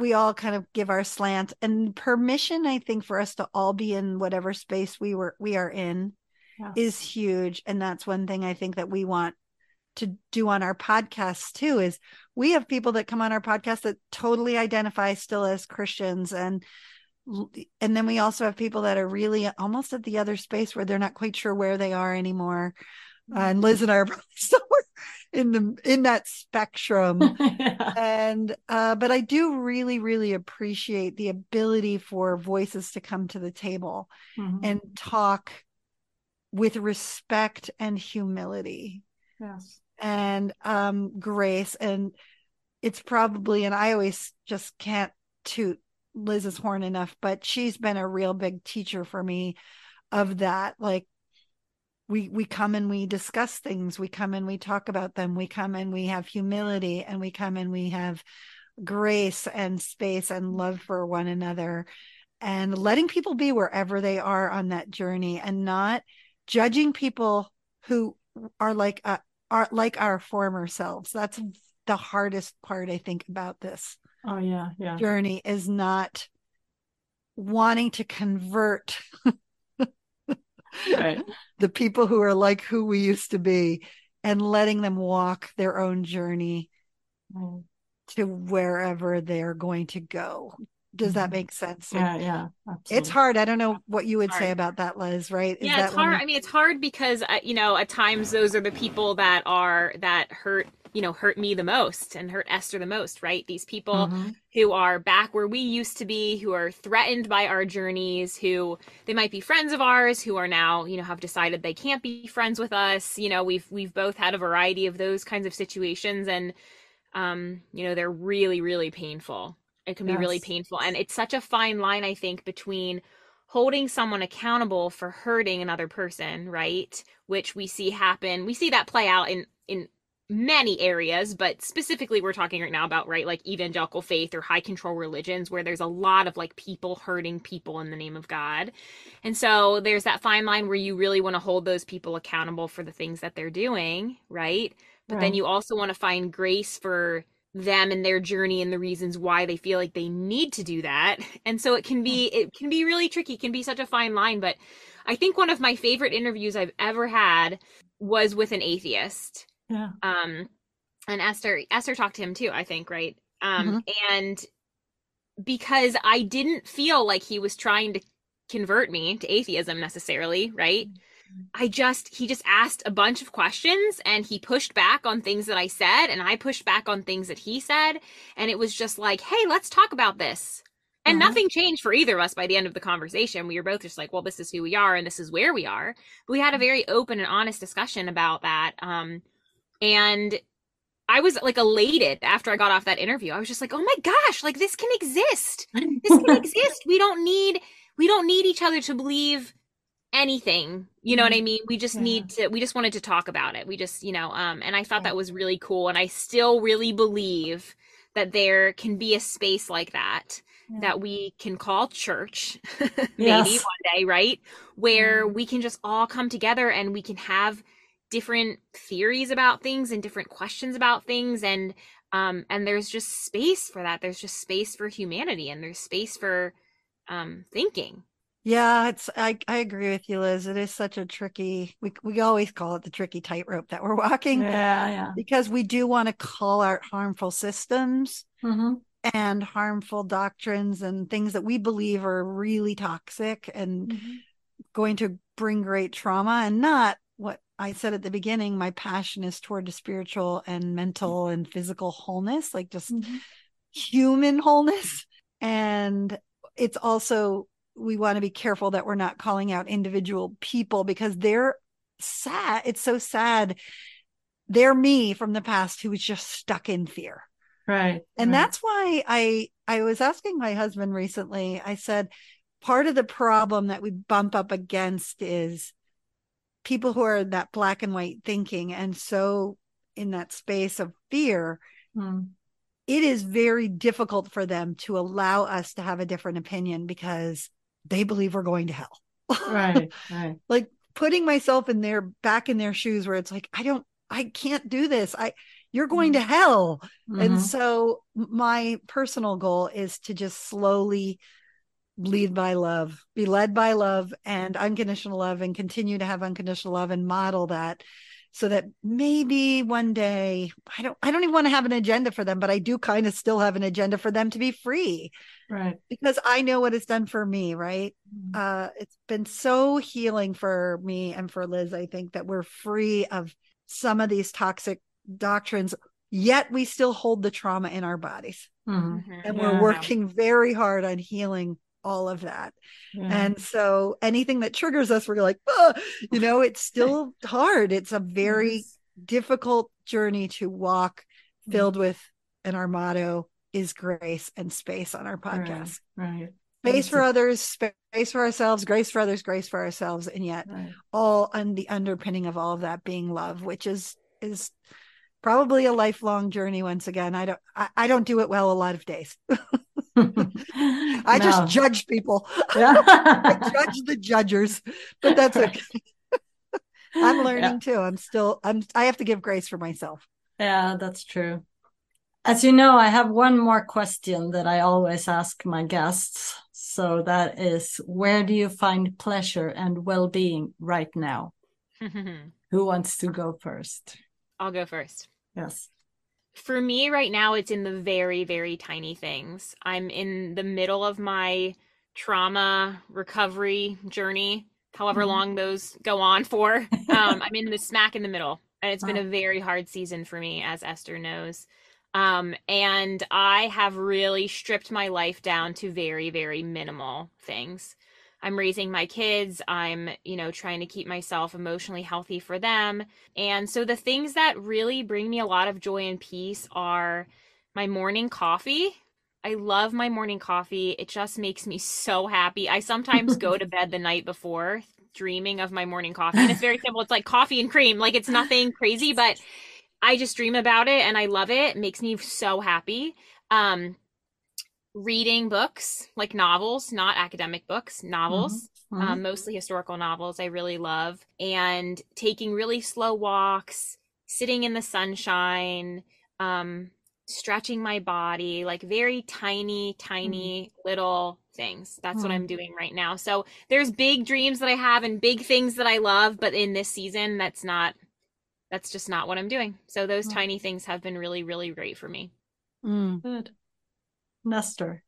we all kind of give our slant and permission i think for us to all be in whatever space we were we are in yes. is huge. And that's one thing i think that we want to do on our podcast too is we have people that come on our podcast that totally identify still as christians and and then we also have people that are really almost at the other space where they're not quite sure where they are anymore. Uh, and Lizz and I are probably somewhere in the in that spectrum. yeah. And uh, but I do really, really appreciate the ability for voices to come to the table mm-hmm. and talk with respect and humility. Yes. And um, grace. And it's probably, and I always just can't toot Lizz's horn enough, but she's been a real big teacher for me of that. Like we we come and we discuss things. We come and we talk about them. We come and we have humility and we come and we have grace and space and love for one another and letting people be wherever they are on that journey and not judging people who are like uh, are like our former selves. That's the hardest part i think about this oh yeah yeah. journey is not wanting to convert right. the people who are like who we used to be and letting them walk their own journey mm. to wherever they're going to go. Does that mm-hmm. make sense? Yeah, yeah. Absolutely. It's hard. I don't know what you would say about that, Lizz. Right? Is yeah, it's hard. I mean, it's hard because uh, you know at times those are the people that are that hurt you know hurt me the most and hurt esther the most right? These people mm-hmm. who are back where we used to be who are threatened by our journeys who they might be friends of ours who are now you know have decided they can't be friends with us. You know we've we've both had a variety of those kinds of situations and um you know they're really really painful. It can be really painful. And it's such a fine line i think between holding someone accountable for hurting another person right? Which we see happen we see that play out in in many areas, but specifically we're talking right now about right like evangelical faith or high control religions where there's a lot of like people hurting people in the name of God. And so there's that fine line where you really want to hold those people accountable for the things that they're doing, right? But right. then you also want to find grace for them and their journey and the reasons why they feel like they need to do that. And so it can be hmm. it can be really tricky, it can be such a fine line, but I think one of my favorite interviews I've ever had was with an atheist yeah. Um, and Esther Esther talked to him too, I think, right? Um, Mm-hmm. and because I didn't feel like he was trying to convert me to atheism necessarily, right? I just he just asked a bunch of questions and he pushed back on things that I said and I pushed back on things that he said and it was just like, "Hey, let's talk about this." And Mhm. nothing changed for either of us by the end of the conversation. We were both just like, "Well, this is who we are and this is where we are." But we had a very open and honest discussion about that. Um and I was like elated after I got off that interview. I was just like, "Oh my gosh, like this can exist." this can exist. We don't need we don't need each other to believe anything. You know what I mean? We just Yeah. need to we just wanted to talk about it. We just, you know, um and I thought that was really cool and I still really believe that there can be a space like that Yeah. that we can call church maybe Yes. one day, right? Where we can just all come together and we can have different theories about things and different questions about things and um and there's just space for that. There's just space for humanity and there's space for um thinking. Yeah, it's I, I agree with you, Lizz. It is such a tricky we we always call it the tricky tightrope that we're walking Yeah, yeah. because we do want to call out harmful systems hmm and harmful doctrines and things that we believe are really toxic and going to bring great trauma and not what I said at the beginning. My passion is toward the spiritual and mm-hmm. mental and physical wholeness, like just mm-hmm. human wholeness. And it's also, we want to be careful that we're not calling out individual people because they're sad. It's so sad. They're me from the past who was just stuck in fear. Right. And right. that's why I I was asking my husband recently. I said part of the problem that we bump up against is people who are that black and white thinking and so in that space of fear Mm. it is very difficult for them to allow us to have a different opinion because they believe we're going to hell. Right. Right. like putting myself in their back in their shoes where it's like I don't I can't do this. I you're going to hell. And Mhm. so my personal goal is to just slowly lead by love, be led by love and unconditional love and continue to have unconditional love and model that so that maybe one day I don't I don't even want to have an agenda for them, but I do kind of still have an agenda for them to be free Right. because I know what it's done for me, right? Mhm. uh it's been so healing for me and for Lizz I think that we're free of some of these toxic doctrines yet we still hold the trauma in our bodies Mhm. Mhm. and Yeah. we're working very hard on healing all of that Yeah. and so anything that triggers us we're like you know it's still hard it's a very Yes. difficult journey to walk Mm-hmm. filled with and our motto is grace and space on our podcast Right. space for others, space for ourselves, grace for others, grace for ourselves, and yet Right. all on the underpinning of all of that being love, which is is probably a lifelong journey. Once again, I don't I, I don't do it well a lot of days. I I just judge people. I judge the judgers, but that's okay. I'm learning too. I'm still I'm I have to give grace for myself. Yeah, that's true. As you know, I have one more question that I always ask my guests. So that is, where do you find pleasure and well-being right now? Who wants to go first? I'll go first. Yes. For me right now, it's in the very, very tiny things. I'm in the middle of my trauma recovery journey, however Mhm. long those go on for. Um, I'm in the smack in the middle, and it's been a very hard season for me, as Esther knows. Um, and I have really stripped my life down to very, very minimal things. I'm raising my kids. I'm, you know, trying to keep myself emotionally healthy for them. And so the things that really bring me a lot of joy and peace are my morning coffee. I love my morning coffee. It just makes me so happy. I sometimes go to bed the night before dreaming of my morning coffee. And it's very simple. It's like coffee and cream. Like it's nothing crazy, but I just dream about it and I love it. It makes me so happy. Um reading books, like novels, not academic books, novels Mhm. um, mostly historical novels I really love, and taking really slow walks, sitting in the sunshine, um, stretching my body, like very tiny, tiny little things. That's what Mm. I'm doing right now. So there's big dreams that I have and big things that I love, but in this season, that's not that's just not what I'm doing. So those tiny things have been really, really great for me. Mm. Good. Nestor.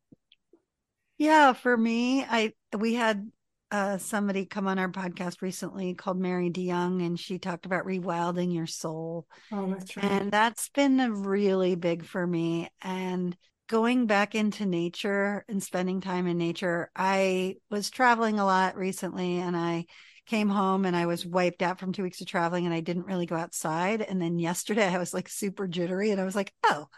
Yeah, for me, I we had uh, somebody come on our podcast recently called Mary DeYoung, and she talked about rewilding your soul. Oh, that's right. And that's been a really big for me. And going back into nature and spending time in nature, I was traveling a lot recently, and I came home and I was wiped out from two weeks of traveling, and I didn't really go outside. And then yesterday, I was like super jittery, and I was like, oh.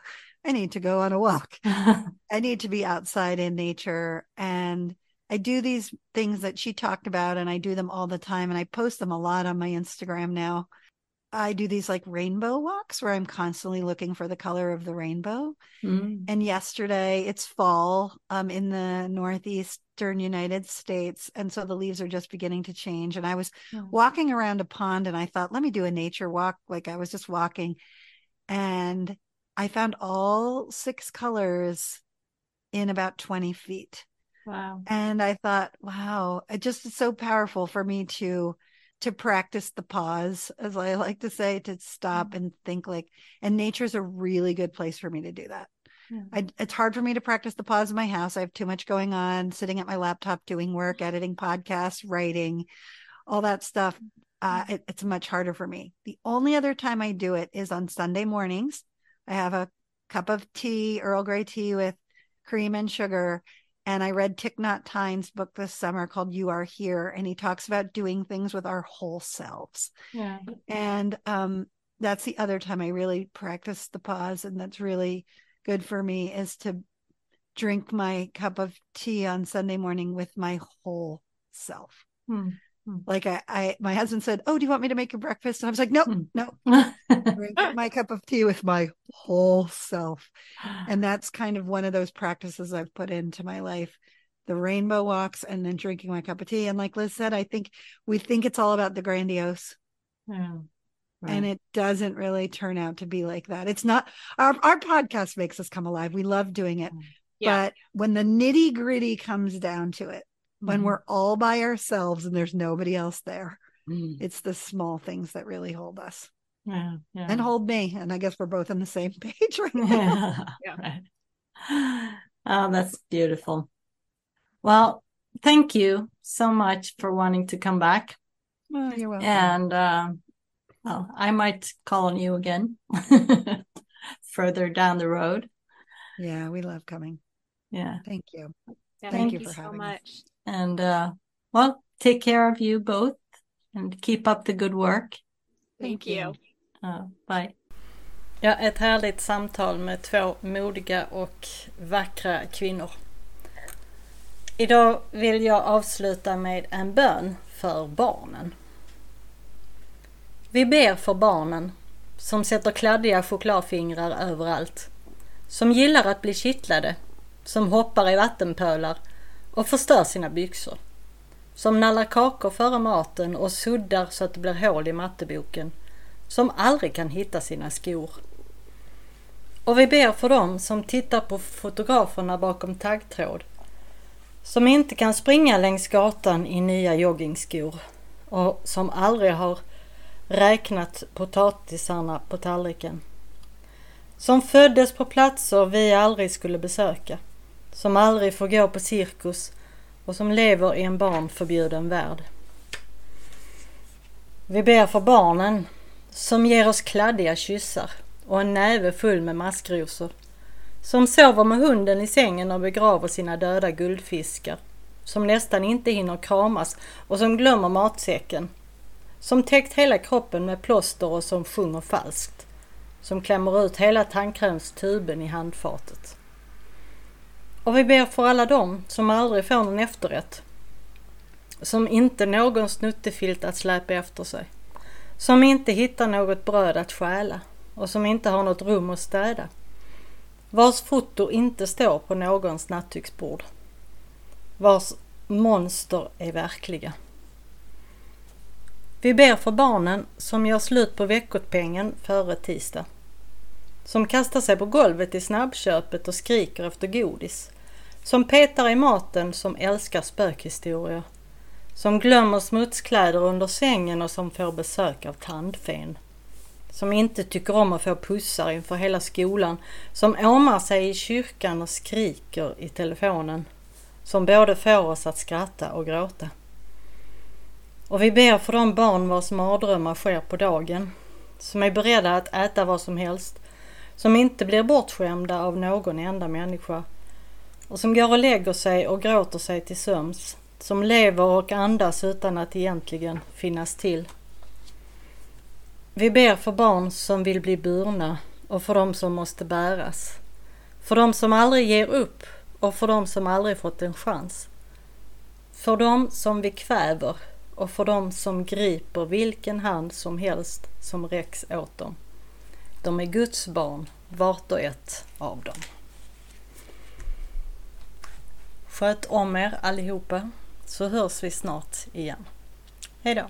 I need to go on a walk. I need to be outside in nature. And I do these things that she talked about and I do them all the time and I post them a lot on my Instagram now. I do these like rainbow walks where I'm constantly looking for the color of the rainbow. Mm. And yesterday it's fall um, in the northeastern United States. And so the leaves are just beginning to change. And I was oh. walking around a pond and I thought, let me do a nature walk. Like I was just walking and I found all six colors in about 20 feet. Wow. And I thought, wow, it just is so powerful for me to to practice the pause, as I like to say, to stop mm-hmm. and think like, and nature's a really good place for me to do that. Yeah. I, it's hard for me to practice the pause in my house. I have too much going on, sitting at my laptop doing work, editing podcasts, writing, all that stuff. Uh, mm-hmm. it, it's much harder for me. The only other time I do it is on Sunday mornings. I have a cup of tea, Earl Grey tea with cream and sugar, and I read Thich Nhat Hanh's book this summer called You Are Here. And he talks about doing things with our whole selves. Yeah. And um, that's the other time I really practice the pause. And that's really good for me is to drink my cup of tea on Sunday morning with my whole self. Hmm. Hmm. Like I, I, my husband said, "Oh, do you want me to make your breakfast?" And I was like, "No, hmm. no, drink my cup of tea with my whole self." And that's kind of one of those practices I've put into my life: the rainbow walks, and then drinking my cup of tea. And like Lizz said, I think we think it's all about the grandiose, yeah. Right. and it doesn't really turn out to be like that. It's not. Our our podcast makes us come alive. We love doing it, yeah. but when the nitty gritty comes down to it when mm-hmm. we're all by ourselves and there's nobody else there. Mm. It's the small things that really hold us. Yeah, yeah. And hold me. And I guess we're both on the same page right now. Yeah. Right. Oh, that's beautiful. Well, thank you so much for wanting to come back. Oh, you're welcome. And uh, well, I might call on you again further down the road. Yeah, we love coming. Yeah. Thank you. Yeah, thank, thank, you, you for so having much. Us. And uh, well, take care of you both and keep up the good work. Thank you. Uh, bye. Ja, ett härligt samtal med två modiga och vackra kvinnor. Idag vill jag avsluta med en bön för barnen. Vi ber för barnen som sätter kladdiga chokladfingrar överallt. Som gillar att bli kittlade. Som hoppar i vattenpölar och förstör sina byxor. Som nallar kakor före maten och suddar så att det blir hål i matteboken. Som aldrig kan hitta sina skor. Och vi ber för dem som tittar på fotograferna bakom taggtråd. Som inte kan springa längs gatan i nya joggingskor och som aldrig har räknat potatisarna på tallriken. Som föddes på platser vi aldrig skulle besöka som aldrig får gå på cirkus och som lever i en barnförbjuden värld. Vi ber för barnen som ger oss kladdiga kyssar och en näve full med maskrosor. Som sover med hunden i sängen och begraver sina döda guldfiskar. Som nästan inte hinner kramas och som glömmer matsäcken. Som täckt hela kroppen med plåster och som sjunger falskt. Som klämmer ut hela tandkrämstuben i handfatet. Och vi ber för alla dem som aldrig får någon efterrätt. Som inte någon snuttefilt att släpa efter sig. Som inte hittar något bröd att stjäla och som inte har något rum att städa. Vars foto inte står på någons nattduksbord. Vars monster är verkliga. Vi ber för barnen som gör slut på veckopengen före tisdag. Som kastar sig på golvet i snabbköpet och skriker efter godis. Som petar i maten, som älskar spökhistorier. Som glömmer smutskläder under sängen och som får besök av tandfen. som inte tycker om att få pussar inför hela skolan, som åmar sig i kyrkan och skriker i telefonen, som både får oss att skratta och gråta. Och vi ber för de barn vars mardrömmar sker på dagen, som är beredda att äta vad som helst, som inte blir bortskämda av någon enda människa och som går och lägger sig och gråter sig till söms, som lever och andas utan att egentligen finnas till. Vi ber för barn som vill bli burna och för dem som måste bäras. För dem som aldrig ger upp och för dem som aldrig fått en chans. För dem som vi kväver och för dem som griper vilken hand som helst som räcks åt dem. De är Guds barn, vart och ett av dem. Sköt om er allihopa så hörs vi snart igen. Hejdå!